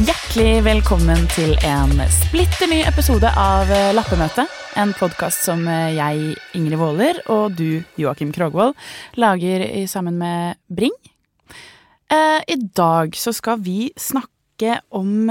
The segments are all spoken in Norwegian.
Hjertelig velkommen til en splitter ny episode av Lappemøtet. Lappemøte. En podkast som eh, jeg, Ingrid Waaler, og du, Joakim Krogvold, lager sammen med Bring. Eh, I dag så skal vi snakke om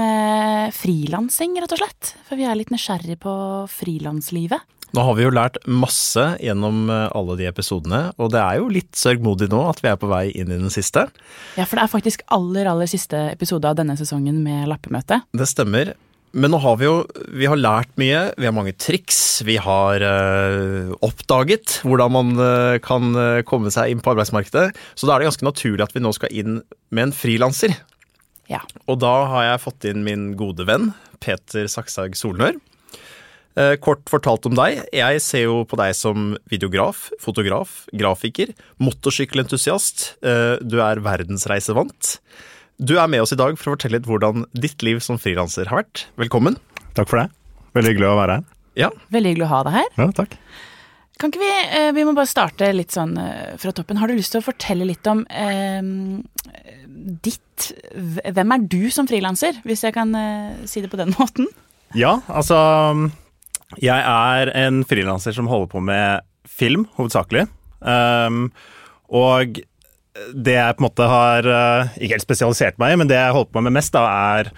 frilansing, rett og slett. For vi er litt nysgjerrig på frilanslivet. Nå har vi jo lært masse gjennom eh, alle de episodene, og det er jo litt sørgmodig nå at vi er på vei inn i den siste. Ja, for det er faktisk aller, aller siste episode av denne sesongen med lappemøte. Det stemmer. Men nå har vi jo vi har lært mye, vi har mange triks. Vi har øh, oppdaget hvordan man øh, kan komme seg inn på arbeidsmarkedet. Så da er det ganske naturlig at vi nå skal inn med en frilanser. Ja. Og da har jeg fått inn min gode venn Peter Sakshaug Solnør. Eh, kort fortalt om deg. Jeg ser jo på deg som videograf, fotograf, grafiker, motorsykkelentusiast. Eh, du er verdensreisevant. Du er med oss i dag for å fortelle litt hvordan ditt liv som frilanser har vært. Velkommen. Takk for det. Veldig hyggelig å være her. Ja. Veldig hyggelig å ha deg her. Ja, takk. Kan ikke vi eh, Vi må bare starte litt sånn fra toppen. Har du lyst til å fortelle litt om eh, ditt Hvem er du som frilanser, hvis jeg kan eh, si det på den måten? Ja, altså jeg er en frilanser som holder på med film, hovedsakelig. Um, og det jeg på en måte har uh, ikke helt spesialisert meg i, men det jeg holder på med mest, da, er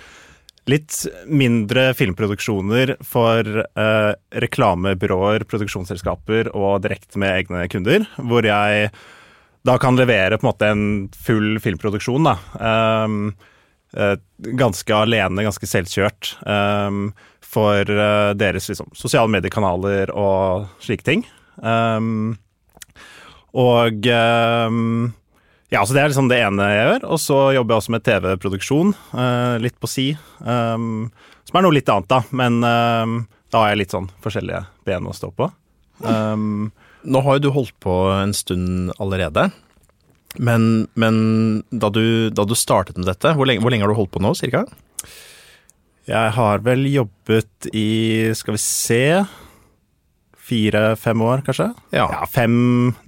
litt mindre filmproduksjoner for uh, reklamebyråer, produksjonsselskaper og direkte med egne kunder, hvor jeg da kan levere på en måte en full filmproduksjon. da. Um, uh, ganske alene, ganske selvkjørt. Um, for uh, deres liksom, sosiale mediekanaler og slike ting. Um, og um, ja, så det er liksom det ene jeg gjør. Og så jobber jeg også med TV-produksjon, uh, litt på si. Um, som er noe litt annet, da. Men da har jeg litt sånn forskjellige ben å stå på. Nå har jo du holdt på en stund allerede. Men, men da, du, da, du, startet med dette, hvor lenge, hvor lenge har du holdt på nå, cirka? Jeg har vel jobbet i, skal vi se Fire-fem år, kanskje? Ja. ja. Fem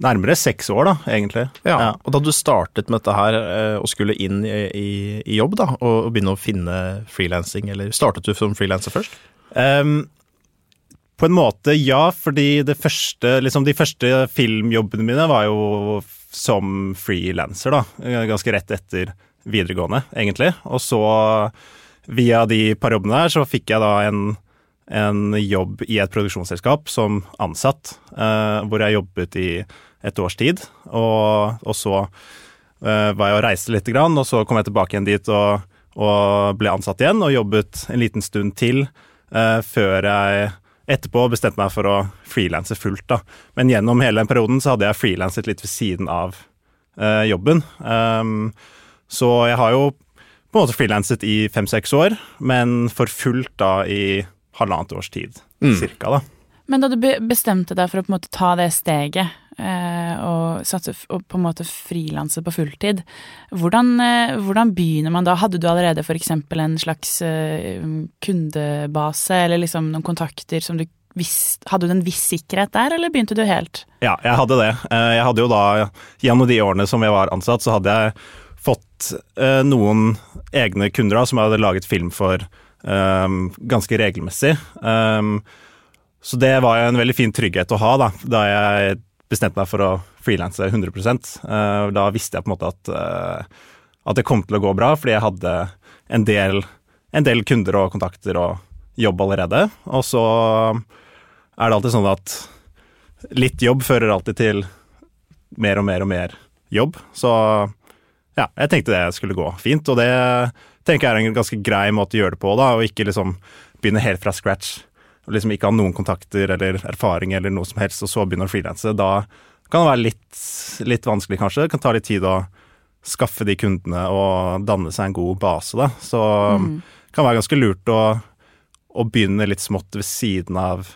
Nærmere seks år, da, egentlig. Ja. ja. Og da du startet med dette her eh, og skulle inn i, i, i jobb, da, og begynne å finne frilansing, eller startet du som frilanser først? Um, på en måte, ja, fordi det første, liksom de første filmjobbene mine var jo som frilanser, da. Ganske rett etter videregående, egentlig. Og så via de par jobbene der så fikk jeg da en, en jobb i et produksjonsselskap som ansatt, eh, hvor jeg jobbet i et års tid. Og, og så eh, var jeg og reiste litt, grann, og så kom jeg tilbake igjen dit og, og ble ansatt igjen, og jobbet en liten stund til eh, før jeg etterpå bestemte meg for å frilanse fullt. da. Men gjennom hele den perioden så hadde jeg frilanset litt ved siden av eh, jobben. Um, så jeg har jo på en måte frilanset i fem-seks år, men for fullt da i halvannet års tid, mm. cirka, da. Men da du bestemte deg for å på en måte ta det steget eh, og, satse, og på en måte frilanse på fulltid, hvordan, eh, hvordan, begynner man da? Hadde du allerede f.eks. en slags eh, kundebase eller liksom noen kontakter som du visste Hadde du en viss sikkerhet der, eller begynte du helt? Ja, jeg hadde det. Eh, jeg hadde jo da, gjennom de årene som jeg var ansatt, så hadde jeg fått eh, noen egne kunder da, som jeg hadde laget film for um, ganske regelmessig. Um, så det var en veldig fin trygghet å ha da, da jeg bestemte meg for å frilanse 100 uh, Da visste jeg på en måte at, uh, at det kom til å gå bra, fordi jeg hadde en del, en del kunder og kontakter og jobb allerede. Og så er det alltid sånn at litt jobb fører alltid til mer og mer og mer jobb. Så ja, jeg tenkte det skulle gå fint, og det tenker jeg er en ganske grei måte å gjøre det på, da, og ikke liksom begynne helt fra scratch. Og liksom ikke ha noen kontakter eller erfaring eller noe som helst, og så begynne å frilanse. Da kan det være litt, litt, vanskelig, kanskje. Det kan ta litt tid å skaffe de kundene og danne seg en god base, da. Så mm. det kan være ganske lurt å, å, begynne litt smått ved siden av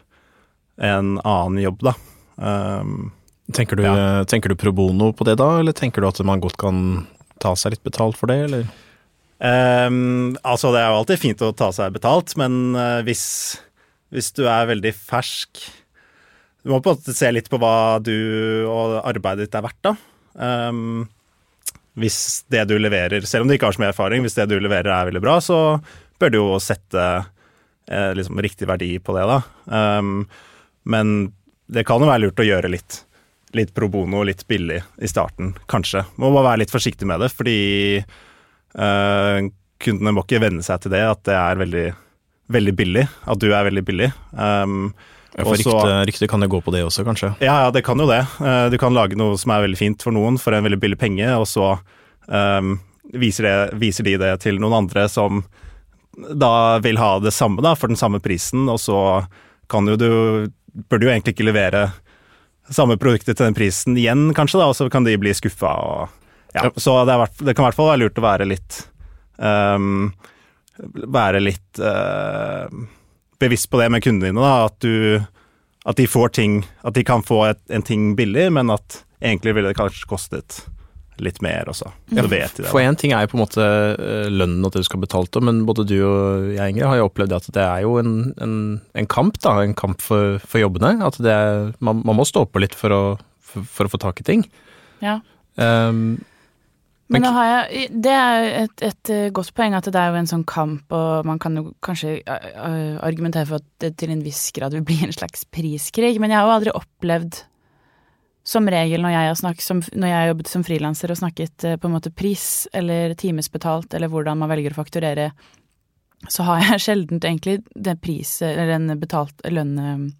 en annen jobb, da. Um, tenker, du, ja. tenker du pro bono på det da, eller tenker du at man godt kan ta seg litt betalt for det, eller? Um, altså, det er jo alltid fint å ta seg betalt, men uh, hvis, hvis, du er veldig fersk Du må på en måte se litt på hva du og arbeidet ditt er verdt, da. Um, hvis det du leverer, selv om du ikke har så mye erfaring, hvis det du leverer er veldig bra, så bør du jo sette eh, liksom riktig verdi på det, da. Um, men det kan jo være lurt å gjøre litt, litt pro bono, litt billig i starten, kanskje. Må bare være litt forsiktig med det, fordi uh, kundene må ikke venne seg til det, at det er veldig, veldig billig. At du er veldig billig. Um, ja, for rykte kan jo gå på det også, kanskje? Ja, ja, det kan jo det. Uh, du kan lage noe som er veldig fint for noen for en veldig billig penge, og så um, viser, det, viser, de det til noen andre som da vil ha det samme da, for den samme prisen, og så kan jo du Bør du jo egentlig ikke levere samme produktet til den prisen igjen, kanskje, da, og så kan de bli skuffa. Ja, ja. Så det, er, det, kan i hvert fall være lurt å være litt um, Være litt uh, bevisst på det med kundene dine, da, at, du, at de får ting At de kan få et, en ting billig, men at egentlig ville det kanskje kostet litt mer også. Ja, for én ting er jo på en måte eh, lønnen og det du skal betale til, men både du og jeg, Ingrid, har jo opplevd at det er jo en, en, en kamp, da. En kamp for, for jobbene. At det er, man, man, må stå på litt for å, for, for å få tak i ting. Ja. Um, men nå har jeg, Det er et, et, eh, godt poeng at det er jo en sånn kamp, og man kan jo kanskje argumentere for at det til en viss grad vil bli en slags priskrig, men jeg har jo aldri opplevd som regel når jeg snakket, som, når jeg jobbet som frilanser og snakket uh, på en måte pris eller timesbetalt eller hvordan man velger å fakturere, så har jeg sjelden egentlig den pris, eller den betalt lønn,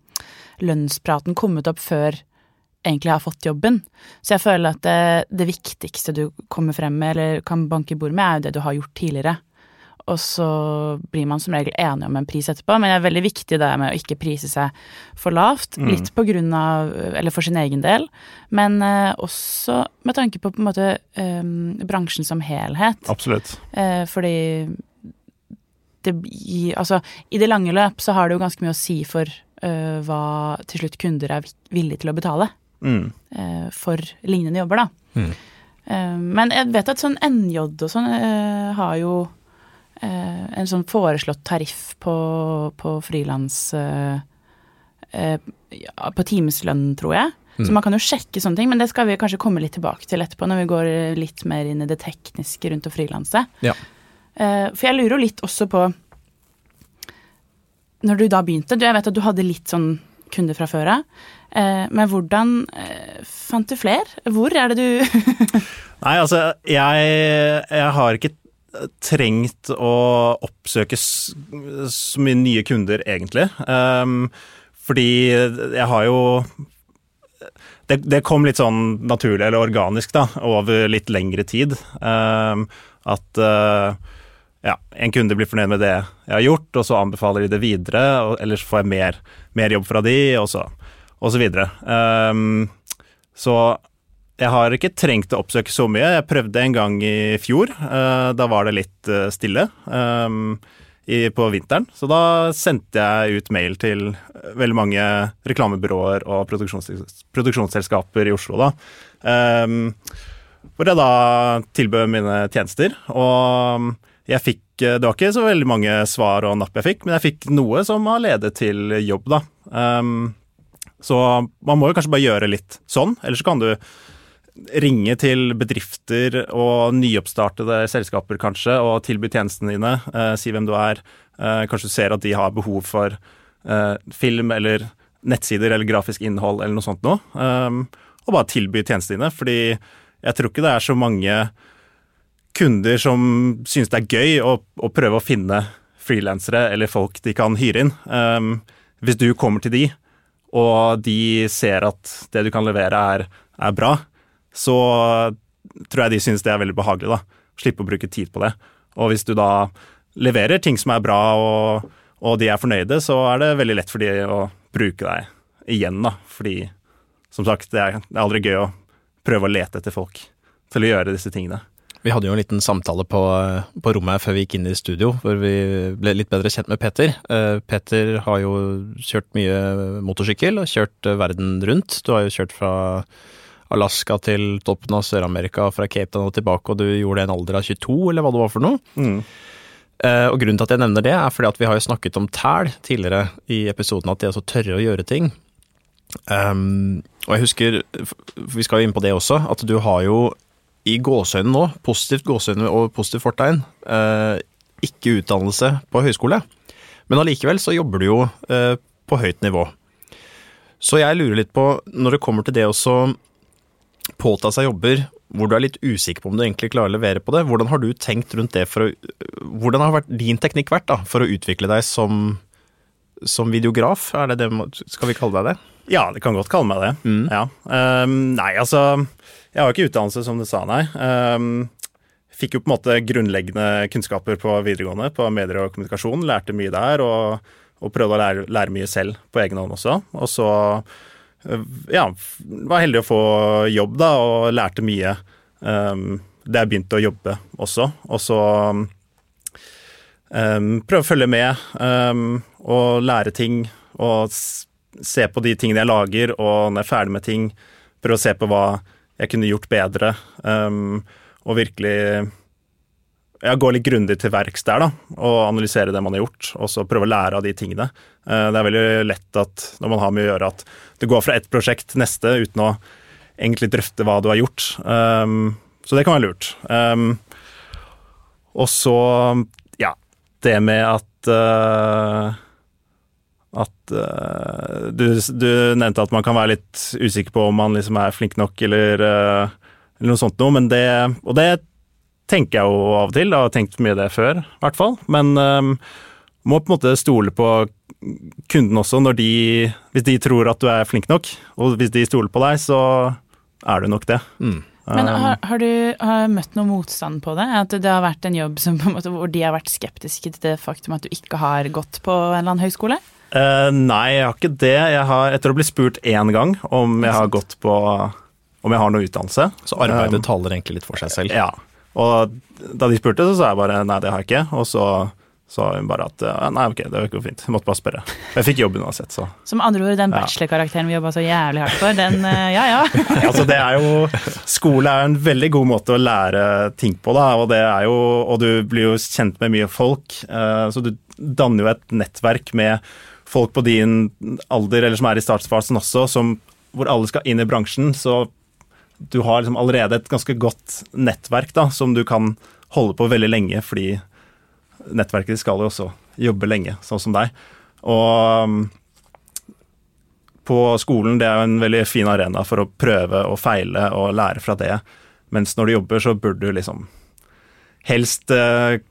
lønnspraten kommet opp før egentlig har fått jobben. Så jeg føler at det, det, viktigste du kommer frem med, eller kan banke i bordet med, er jo det du har gjort tidligere. Og så blir man som regel enig om en pris etterpå, men det er veldig viktig det med å ikke prise seg for lavt. Mm. Litt på grunn av, eller for sin egen del, men uh, også med tanke på på en måte um, bransjen som helhet. Absolutt. Uh, fordi det, gir altså, i det lange løp så har det jo ganske mye å si for uh, hva til slutt kunder er villige til å betale mm. eh, for lignende jobber, da. Mm. Eh, men jeg vet at sånn NJ og sånn eh, har jo eh, en sånn foreslått tariff på, på frilans eh, eh, På timeslønn, tror jeg. Mm. Så man kan jo sjekke sånne ting, men det skal vi kanskje komme litt tilbake til etterpå, når vi går litt mer inn i det tekniske rundt å frilanse. Ja. For jeg lurer jo litt også på Når du da begynte, du, jeg vet at du hadde litt sånn kunder fra før av. Eh, men hvordan eh, fant du fler? Hvor er det du Nei, altså, jeg, jeg, har ikke trengt å oppsøke så mye nye kunder, egentlig. Um, fordi jeg har jo det, det, kom litt sånn naturlig eller organisk da, over litt lengre tid. Um, at uh, ja, en kunde blir fornøyd med det jeg har gjort, og så anbefaler de det videre, og ellers får jeg mer, mer jobb fra de, og så og så videre. Um, så jeg har ikke trengt å oppsøke så mye. Jeg prøvde en gang i fjor. Uh, da var det litt uh, stille i, på vinteren. Så da sendte jeg ut mail til veldig mange reklamebyråer og produksjons, produksjonsselskaper i Oslo, da. Um, hvor jeg da tilbød mine tjenester. Og jeg fikk Det var ikke så veldig mange svar og napp jeg fikk, men jeg fikk noe som har ledet til jobb, da. Um, så man må jo kanskje bare gjøre litt sånn, eller så kan du ringe til bedrifter og nyoppstartede selskaper kanskje, og tilby tjenestene dine. Eh, si hvem du er. Eh, kanskje du ser at de har behov for eh, film eller nettsider eller grafisk innhold eller noe sånt noe. Um, og bare tilby tjenestene dine, fordi jeg tror ikke det er så mange kunder som synes det er gøy å, å prøve å finne frilansere eller folk de kan hyre inn. Um, hvis du kommer til de og de ser at det du kan levere er, er bra, så tror jeg de synes det er veldig behagelig. da. Slippe å bruke tid på det. Og hvis du da leverer ting som er bra, og, og de er fornøyde, så er det veldig lett for de å bruke deg igjen, da. Fordi, som sagt, det er, det er aldri gøy å prøve å lete etter folk til å gjøre disse tingene. Vi hadde jo en liten samtale på, på, rommet før vi gikk inn i studio, hvor vi ble litt bedre kjent med Peter. Uh, Peter har jo kjørt mye motorsykkel og kjørt verden rundt. Du har jo kjørt fra Alaska til toppen av Sør-Amerika, fra Cape Town og tilbake, og du gjorde det i en alder av 22, eller hva det var for noe. Mm. Uh, og Grunnen til at jeg nevner det, er fordi at vi har jo snakket om tæl tidligere i episoden, at de er så tørre å gjøre ting. Um, og jeg husker, vi skal jo inn på det også, at du har jo i gåseøynene nå, positivt gåseøyne og positivt fortegn, uh, ikke utdannelse på høyskole. Men allikevel så jobber du jo uh, på høyt nivå. Så jeg lurer litt på, når det kommer til det å påta seg jobber hvor du er litt usikker på om du egentlig klarer å levere på det, hvordan har du tenkt rundt det for å Hvordan har din teknikk vært da, for å utvikle deg som, som videograf? Er det det, skal vi kalle deg det? Ja, det kan godt kalle meg det. Mm. Ja. Um, nei, altså Jeg har jo ikke utdannelse, som du sa, nei. Um, fikk jo på en måte grunnleggende kunnskaper på videregående på medier og kommunikasjon. Lærte mye der, og, og prøvde å lære, lære, mye selv på egen hånd også. Og så ja, var heldig å få jobb, da, og lærte mye um, da jeg begynte å jobbe også. Og så um, prøve å følge med um, og lære ting og se på de tingene jeg lager, og når jeg er ferdig med ting, prøve å se på hva jeg kunne gjort bedre. Um, og virkelig ja, går litt grundig til verks der, da, og analyserer det man har gjort, og så prøve å lære av de tingene. Uh, det er veldig lett at når man har med å gjøre, at du går fra ett prosjekt til neste uten å egentlig drøfte hva du har gjort. Um, så det kan være lurt. Um, og så, ja, det med at uh, at uh, du, du, nevnte at man kan være litt usikker på om man liksom er flink nok eller, eller noe sånt noe, men det Og det tenker jeg jo av og til, jeg har tenkt mye det før, i hvert fall. Men um, må på en måte stole på kunden også, når de Hvis de tror at du er flink nok, og hvis de stoler på deg, så er du nok det. Mm. Men har, har, du har møtt noe motstand på det? At det har vært en jobb som, en måte, hvor de har vært skeptiske til det faktum at du ikke har gått på en eller annen høyskole? Uh, nei, jeg har ikke det. Jeg har, etter å bli spurt én gang om jeg har gått på om jeg har noe utdannelse. Så arbeidet um, taler egentlig litt for seg selv? Ja. Og da de spurte, så sa jeg bare nei, det har jeg ikke. Og så sa hun bare at nei, ok, det går fint. Jeg måtte bare spørre. Jeg fikk jobben uansett, så. Som andre ord, den bachelorkarakteren vi jobba så jævlig hardt for, den eh, ja ja. altså det er jo Skole er en veldig god måte å lære ting på, da. Og det er jo Og du blir jo kjent med mye folk. Eh, så du danner jo et nettverk med folk på din alder, eller som er i startfasen også, som, hvor alle skal inn i bransjen. Så du har liksom allerede et ganske godt nettverk da, som du kan holde på veldig lenge, fordi nettverket skal jo også jobbe lenge, sånn som deg. Og um, på skolen det er jo en veldig fin arena for å prøve og feile og lære fra det. Mens når du jobber, så burde du liksom helst eh,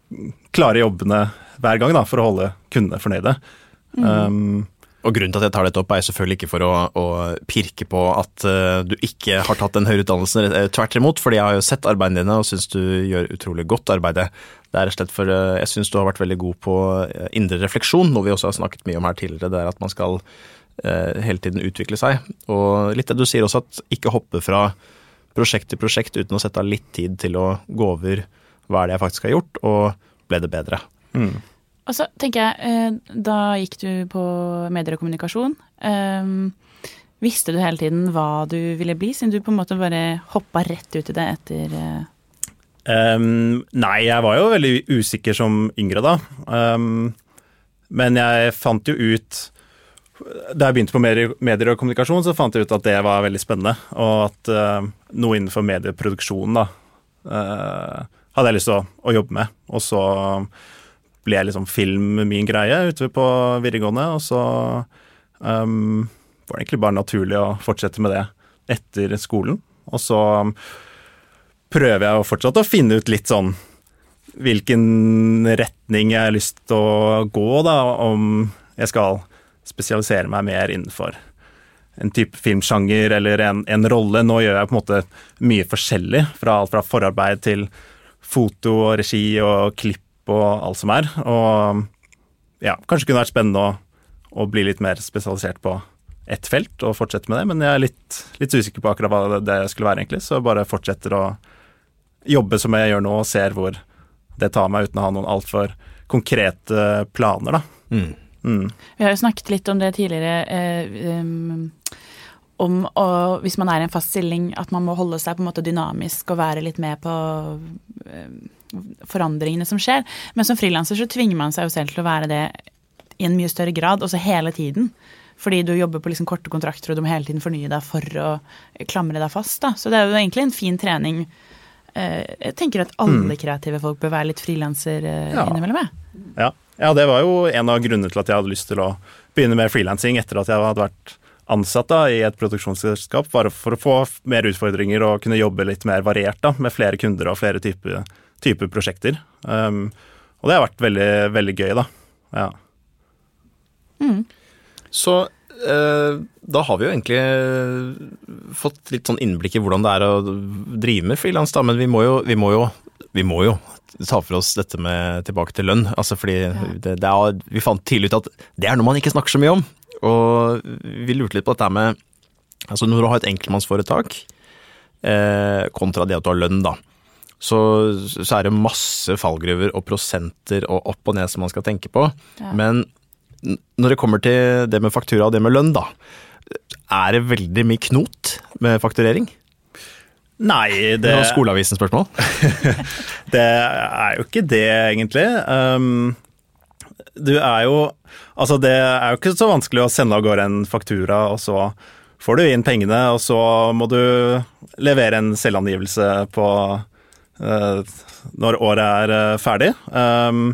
klare jobbene hver gang da, for å holde kundene fornøyde. Mm. Um, og Grunnen til at jeg tar dette opp, er selvfølgelig ikke for å, å pirke på at uh, du ikke har tatt den høyere utdannelsen. Eh, tvert imot, fordi jeg har jo sett arbeidene dine og syns du gjør utrolig godt arbeid. Det er slett for uh, Jeg syns du har vært veldig god på indre refleksjon, noe vi også har snakket mye om her tidligere. Det er at man skal uh, hele tiden utvikle seg. Og litt det du sier også, at ikke hoppe fra prosjekt til prosjekt uten å sette av litt tid til å gå over hva er det jeg faktisk har gjort, og ble det bedre. Mm. Og så tenker jeg, eh, da gikk du på medier og kommunikasjon. Um, visste du hele tiden hva du ville bli, siden du på en måte bare hoppa rett ut i det etter um, Nei, jeg var jo veldig usikker som yngre da. Um, men jeg fant jo ut Da jeg begynte på medier, og kommunikasjon, så fant jeg ut at det var veldig spennende. Og at uh, noe innenfor medieproduksjon da, uh, hadde jeg lyst til å, å jobbe med. Og så ble liksom film min greie ute på videregående, og så um, var det egentlig bare naturlig å fortsette med det etter skolen. Og så um, prøver jeg fortsatt å finne ut litt sånn hvilken retning jeg har lyst til å gå, da, om jeg skal spesialisere meg mer innenfor en type filmsjanger eller en, en rolle. Nå gjør jeg på en måte mye forskjellig, fra alt fra forarbeid til foto og regi og klipp og alt som er. Og ja, kanskje kunne vært spennende å, å bli litt mer spesialisert på ett felt og fortsette med det, men jeg er litt, litt usikker på akkurat hva det skulle være, egentlig. Så bare fortsetter å jobbe som jeg gjør nå, og ser hvor det tar meg uten å ha noen altfor konkrete planer, da. Mm. Mm. Vi har jo snakket litt om det tidligere. Eh, um, om å, hvis man er i en fast stilling, at man må holde seg på en måte dynamisk og være litt med på eh, forandringene som skjer. Men som frilanser så tvinger man seg jo selv til å være det i en mye større grad, også hele tiden. Fordi du jobber på liksom korte kontrakter, og du må hele tiden fornye deg for å klamre deg fast. Da. Så det er jo egentlig en fin trening eh, Jeg tenker at alle kreative folk bør være litt frilanser eh, Ja. innimellom. Ja. ja, det var jo en av grunnene til at jeg hadde lyst til å begynne med frilansing etter at jeg hadde vært ansatt da, i et produksjonsselskap, bare for å få mer utfordringer og kunne jobbe litt mer variert da, med flere kunder og flere typer type prosjekter. Um, og det har vært veldig, veldig gøy, da. Ja. Så eh, da har vi jo egentlig eh, fått litt sånn innblikk i hvordan det er å drive med frilans, da. Men vi må jo, vi må jo, vi må jo ta for oss dette med tilbake til lønn. Altså fordi det, det er, vi fant tidlig ut at det er noe man ikke snakker så mye om. Og vi lurte litt på dette med Altså når du har et enkeltmannsforetak eh, kontra det at du har lønn, da. Så, så er det masse fallgruver og prosenter og opp og ned som man skal tenke på. Ja. Men når det kommer til det med faktura og det med lønn, da. Er det veldig mye knot med fakturering? Nei, Det det, Skoleavisen-spørsmål. det er jo ikke det, egentlig. Um, du er jo Altså, det er jo ikke så vanskelig å sende av gårde en faktura, og så får du inn pengene, og så må du levere en selvangivelse på uh, når året er uh, ferdig. Um,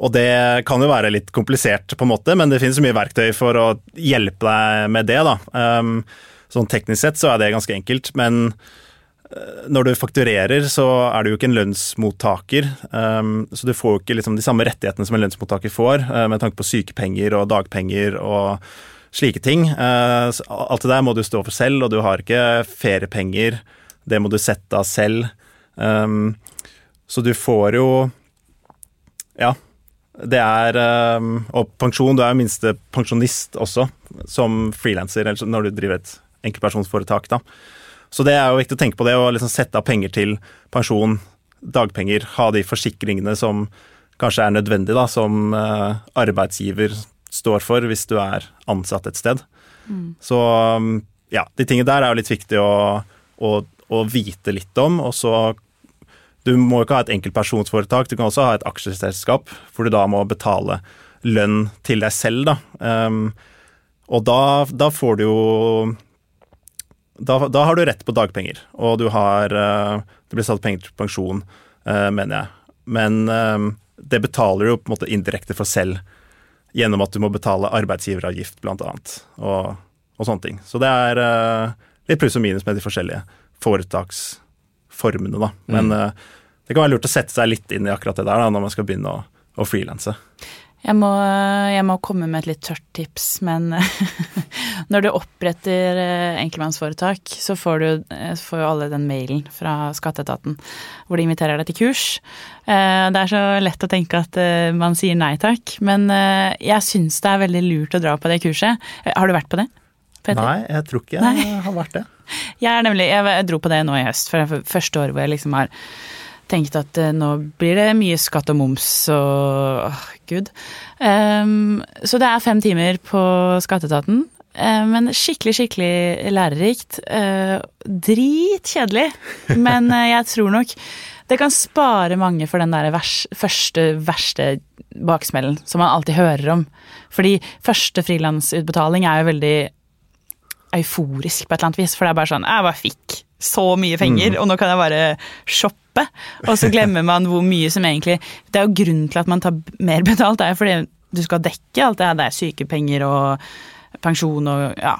og det kan jo være litt komplisert, på en måte, men det finnes mye verktøy for å hjelpe deg med det. da. Um, sånn teknisk sett så er det ganske enkelt, men når du fakturerer, så er du jo ikke en lønnsmottaker. um, Så du får jo ikke liksom de samme rettighetene som en lønnsmottaker får, uh, med tanke på sykepenger og dagpenger og slike ting. Uh, Alt det der må du stå for selv, og du har ikke feriepenger. Det må du sette av selv. Um, Så du får jo Ja. Det er um, Og pensjon, du er jo minstepensjonist også, som frilanser, når du driver et enkeltpersonsforetak, da. Så det er jo viktig å tenke på det, å liksom sette av penger til pensjon, dagpenger, ha de forsikringene som kanskje er nødvendig, da, som eh, arbeidsgiver står for hvis du er ansatt et sted. Så um, ja, de tingene der er jo litt viktig å, å, å vite litt om, og så du må jo ikke ha et enkeltpersonsforetak, du kan også ha et aksjeselskap, hvor du da må betale lønn til deg selv, da. Um, og da, da får du jo da, da har du rett på dagpenger, og du har eh, Det blir satt penger til pensjon, eh, mener jeg. Men eh, det betaler du på en måte indirekte for selv, gjennom at du må betale arbeidsgiveravgift, blant annet, og, og sånne ting. Så det er litt pluss og minus med de forskjellige foretaksformene, da. Men eh, det kan være lurt å sette seg litt inn i akkurat det der da, når man skal begynne å, å frilanse. Jeg må, jeg må komme med et litt tørt tips, men når du oppretter eh, enkeltmannsforetak, så får, du, eh, får jo alle den mailen fra skatteetaten hvor de inviterer deg til kurs. Eh, Det er så lett å tenke at man sier nei takk, men jeg syns det er veldig lurt å dra på det kurset. Har du vært på det? Peter? Nei, jeg tror ikke jeg Nei. har vært det. Jeg er nemlig, jeg dro på det nå i høst, for det er første året hvor jeg liksom har tenkt at eh, nå blir det mye skatt og moms og åh, gud. Um, så det er fem timer på skatteetaten, eh, men skikkelig, skikkelig lærerikt. Uh, Dritkjedelig, men eh, jeg tror nok det kan spare mange for den der vers, første verste baksmellen som man alltid hører om. Fordi første frilansutbetaling er jo veldig euforisk på et eller annet vis. For det er bare sånn Jeg bare fikk så mye penger, og nå kan jeg bare shoppe. Og så glemmer man hvor mye som egentlig Det er jo grunnen til at man tar mer betalt, det er jo fordi du skal dekke alt det her. Det er sykepenger og pensjon og ja,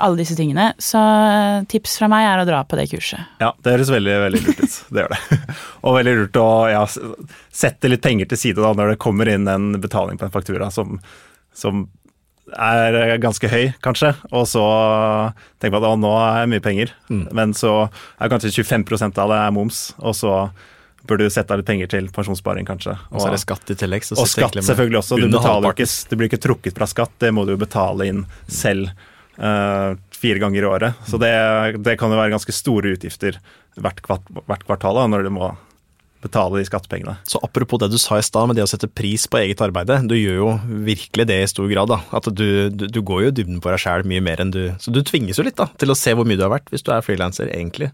alle disse tingene. Så eh, tips fra meg er å dra på det kurset. Ja, det høres veldig veldig lurt ut. Det gjør det. Og veldig lurt å ja, sette litt penger til side da, når det kommer inn en betaling på en faktura som, som er ganske høy, kanskje. Og så tenker man at å, nå er det mye penger. Men så er kanskje 25 av det er moms, og så bør du sette av litt penger til pensjonssparing, kanskje. Og så er det skatt i tillegg. Så Og skatt selvfølgelig også. Du, ikke, du blir ikke trukket fra skatt, det må du jo betale inn selv uh, fire ganger i året. Så det, det kan jo være ganske store utgifter hvert, kvart, hvert kvartal da, når du må betale de skattepengene. Så apropos det du sa i stad med det å sette pris på eget arbeide, du gjør jo virkelig det i stor grad. da. At du, du, du går jo dybden på deg sjæl mye mer enn du Så du tvinges jo litt da, til å se hvor mye du har vært, hvis du er frilanser, egentlig.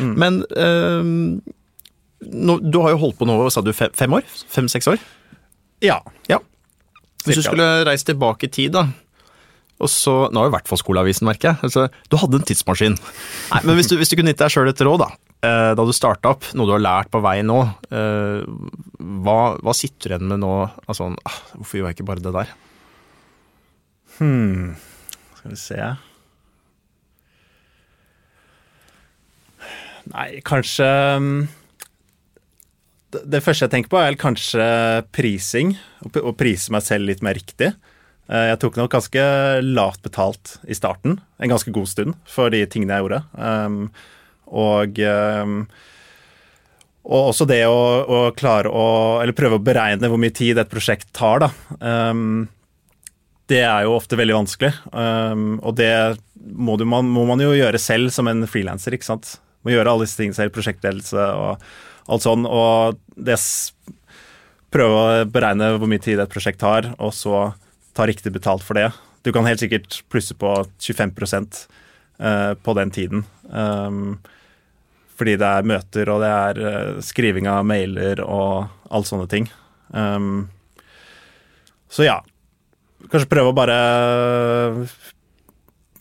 Men øh, nå, du har jo holdt på nå, sa du fem, fem år? Fem-seks år? Ja. Ja. Hvis du skulle reist tilbake i tid, da. Og så, Nå har jo i hvert fall Skoleavisen, merker jeg. Altså, du hadde en tidsmaskin. Nei, Men hvis du, hvis du kunne gitt deg sjøl et råd, da. Eh, da du starta opp, noe du har lært på vei nå, eh, hva, hva sitter du igjen med nå? Altså, ah, hvorfor gjør jeg ikke bare det der? Hmm. Skal vi se Nei, kanskje um, det, første jeg tenker på, er kanskje prising. Å prise meg selv litt mer riktig. Eh, Jeg tok nok ganske lavt betalt i starten, en ganske god stund, for de tingene jeg gjorde. Og um, og også det å, å klare å Eller prøve å beregne hvor mye tid et prosjekt tar, da. Um, det er jo ofte veldig vanskelig. Um, og det må, du, man, må man jo gjøre selv som en frilanser, ikke sant. Må gjøre alle disse tingene selv, prosjektledelse og alt sånn. Og det prøve å beregne hvor mye tid et prosjekt tar, og så ta riktig betalt for det. Du kan helt sikkert plusse på 25 eh, på den tiden. Um, fordi det er møter, og det er eh, skriving av mailer og alle sånne ting. Um, så ja. Kanskje prøve å bare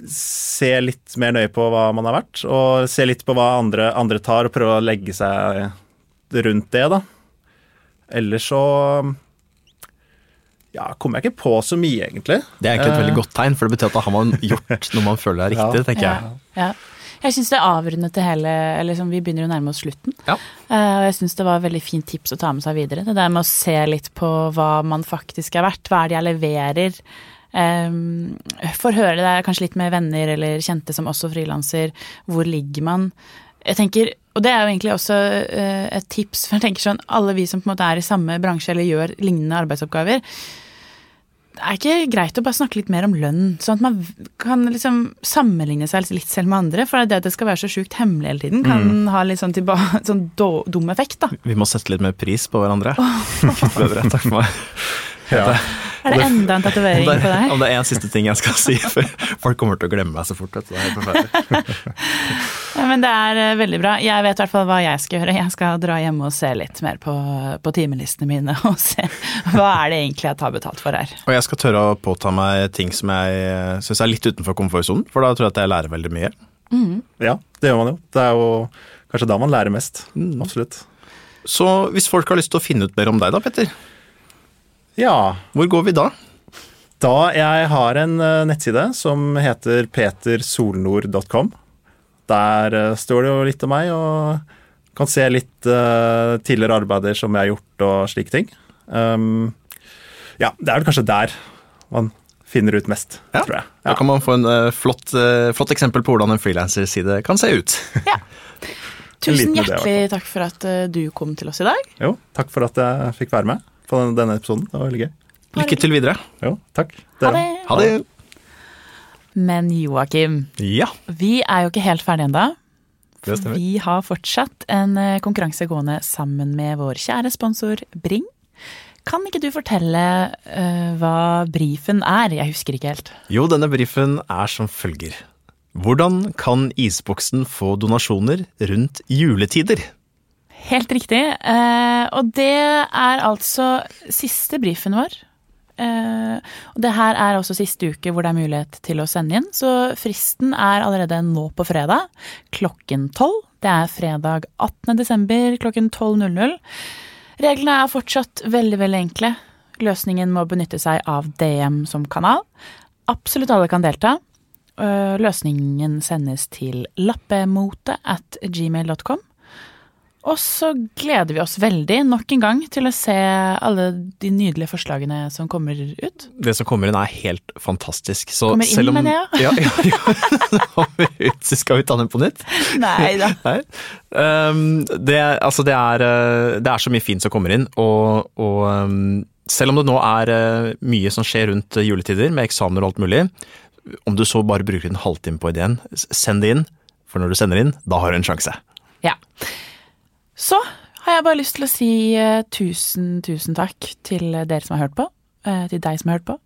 se litt mer nøye på hva man har vært, og se litt på hva andre, andre tar, og prøve å legge seg rundt det, da. Ellers så ja, kommer jeg ikke på så mye, egentlig. Det er egentlig et Eh. veldig godt tegn, for det betyr at da har man gjort noe man føler er riktig, Ja. tenker jeg. Ja. ja. Jeg syns det avrundet det hele eller liksom, Vi begynner å nærme oss slutten. Ja. Eh, og jeg syns det var et veldig fint tips å ta med seg videre. Det der med å se litt på hva man faktisk er verdt. Hva er det jeg leverer? Um, Får høre det er kanskje litt med venner eller kjente som også frilanser. Hvor ligger man? Jeg tenker, Og det er jo egentlig også eh, et tips, for jeg tenker sånn alle vi som på en måte er i samme bransje eller gjør lignende arbeidsoppgaver. Det er ikke greit å bare snakke litt mer om lønn, sånn at man kan liksom sammenligne seg litt selv med andre. For det at det skal være så sjukt hemmelig hele tiden, kan ha litt sånn, tilba sånn do, dum effekt, da. Vi må sette litt mer pris på hverandre. Bedre, takk for meg. Ja. Er det enda en tatovering Om det, på deg? om det er en siste ting jeg skal si, for folk kommer til å glemme meg så fort. Vet du. Det er helt. Ja, men det er eh, veldig bra. Jeg vet i hvert fall hva jeg skal gjøre. Jeg skal dra hjem og se litt mer på, på timelistene mine og se hva er det egentlig jeg tar betalt for her. Og jeg skal tørre å påta meg ting som jeg syns er litt utenfor komfortsonen, for da tror jeg at jeg lærer veldig mye. ja, det gjør man jo. Det er jo kanskje da man lærer mest. Absolutt. Så hvis folk har lyst til å finne ut mer om deg da, Petter, Ja, hvor går vi da? Da jeg har en eh, nettside som heter petersolnord.com. Der eh, står det jo litt om meg, og kan se litt eh, tidligere arbeider som jeg har gjort og slike ting. Um, ja, det er vel kanskje der man finner ut mest, Ja, tror jeg. Da kan man få en uh, flott, uh, flott eksempel på hvordan en frilanserside kan se ut. Tusen hjertelig idé, takk for at uh, du kom til oss i dag. Jo, takk for at jeg fikk være med på denne, episoden. Det var veldig gøy. Lykke til videre. Jo, takk. Ha det! Ha det. Men Joakim, Ja, vi er jo ikke helt ferdige ennå. det. Vi har fortsatt en eh, konkurranse gående sammen med vår kjære sponsor Bring. Kan ikke du fortelle uh, hva brifen er? Jeg husker ikke helt. Jo, denne brifen er som følger. Hvordan kan isboksen få donasjoner rundt juletider? Helt riktig. Eh, og det er altså siste brifen vår. Eh, og det her er også siste uke hvor det er mulighet til å sende inn. Så fristen er allerede nå på fredag klokken 12. Det er fredag 18. desember klokken 12.00. Reglene er fortsatt veldig, veldig enkle. Løsningen må benytte seg av DM som kanal. Absolutt alle kan delta. Eh, Løsningen sendes til lappemote at gmail.com. Og så gleder vi oss veldig nok en gang til å se alle de nydelige forslagene som kommer ut. Det som kommer inn er helt fantastisk. Så Kommer inn, om, mener jeg. Ja, ja, ja. Så skal vi ta den på nytt? Nei da. Nei. Um, det, altså det, er, eh, det er så mye fint som kommer inn, og, og um, selv om det nå er eh, mye som skjer rundt juletider, med eksamener og alt mulig, om du så bare bruker en halvtime på ideen, send det inn, for når du sender inn, da har du en sjanse. Ja. Så har jeg bare lyst til å si eh, tusen, tusen takk til dere som har hørt på. eh, til deg som har hørt på.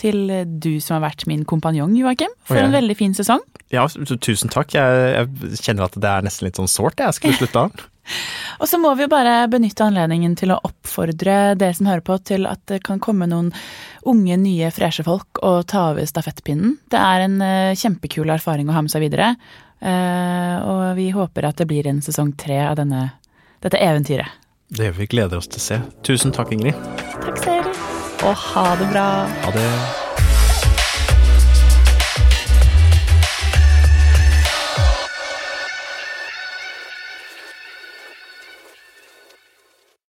Til eh, du som har vært min kompanjong, Joakim, for jeg- en veldig fin sesong. Ja, tusen takk. Jeg, jeg kjenner at det er nesten litt sånn sårt, jeg skulle slutta. Og så må vi jo bare benytte anledningen til å oppfordre dere som hører på, til at det kan komme noen unge, nye, freshe folk og ta over stafettpinnen. Det er en eh, kjempekul erfaring å ha med seg videre. Eh, og vi håper at det blir en sesong tre av denne, dette eventyret. Det vi gleder oss til å se. Tusen takk, Ingrid. Takk selv, og ha det bra. Ha det.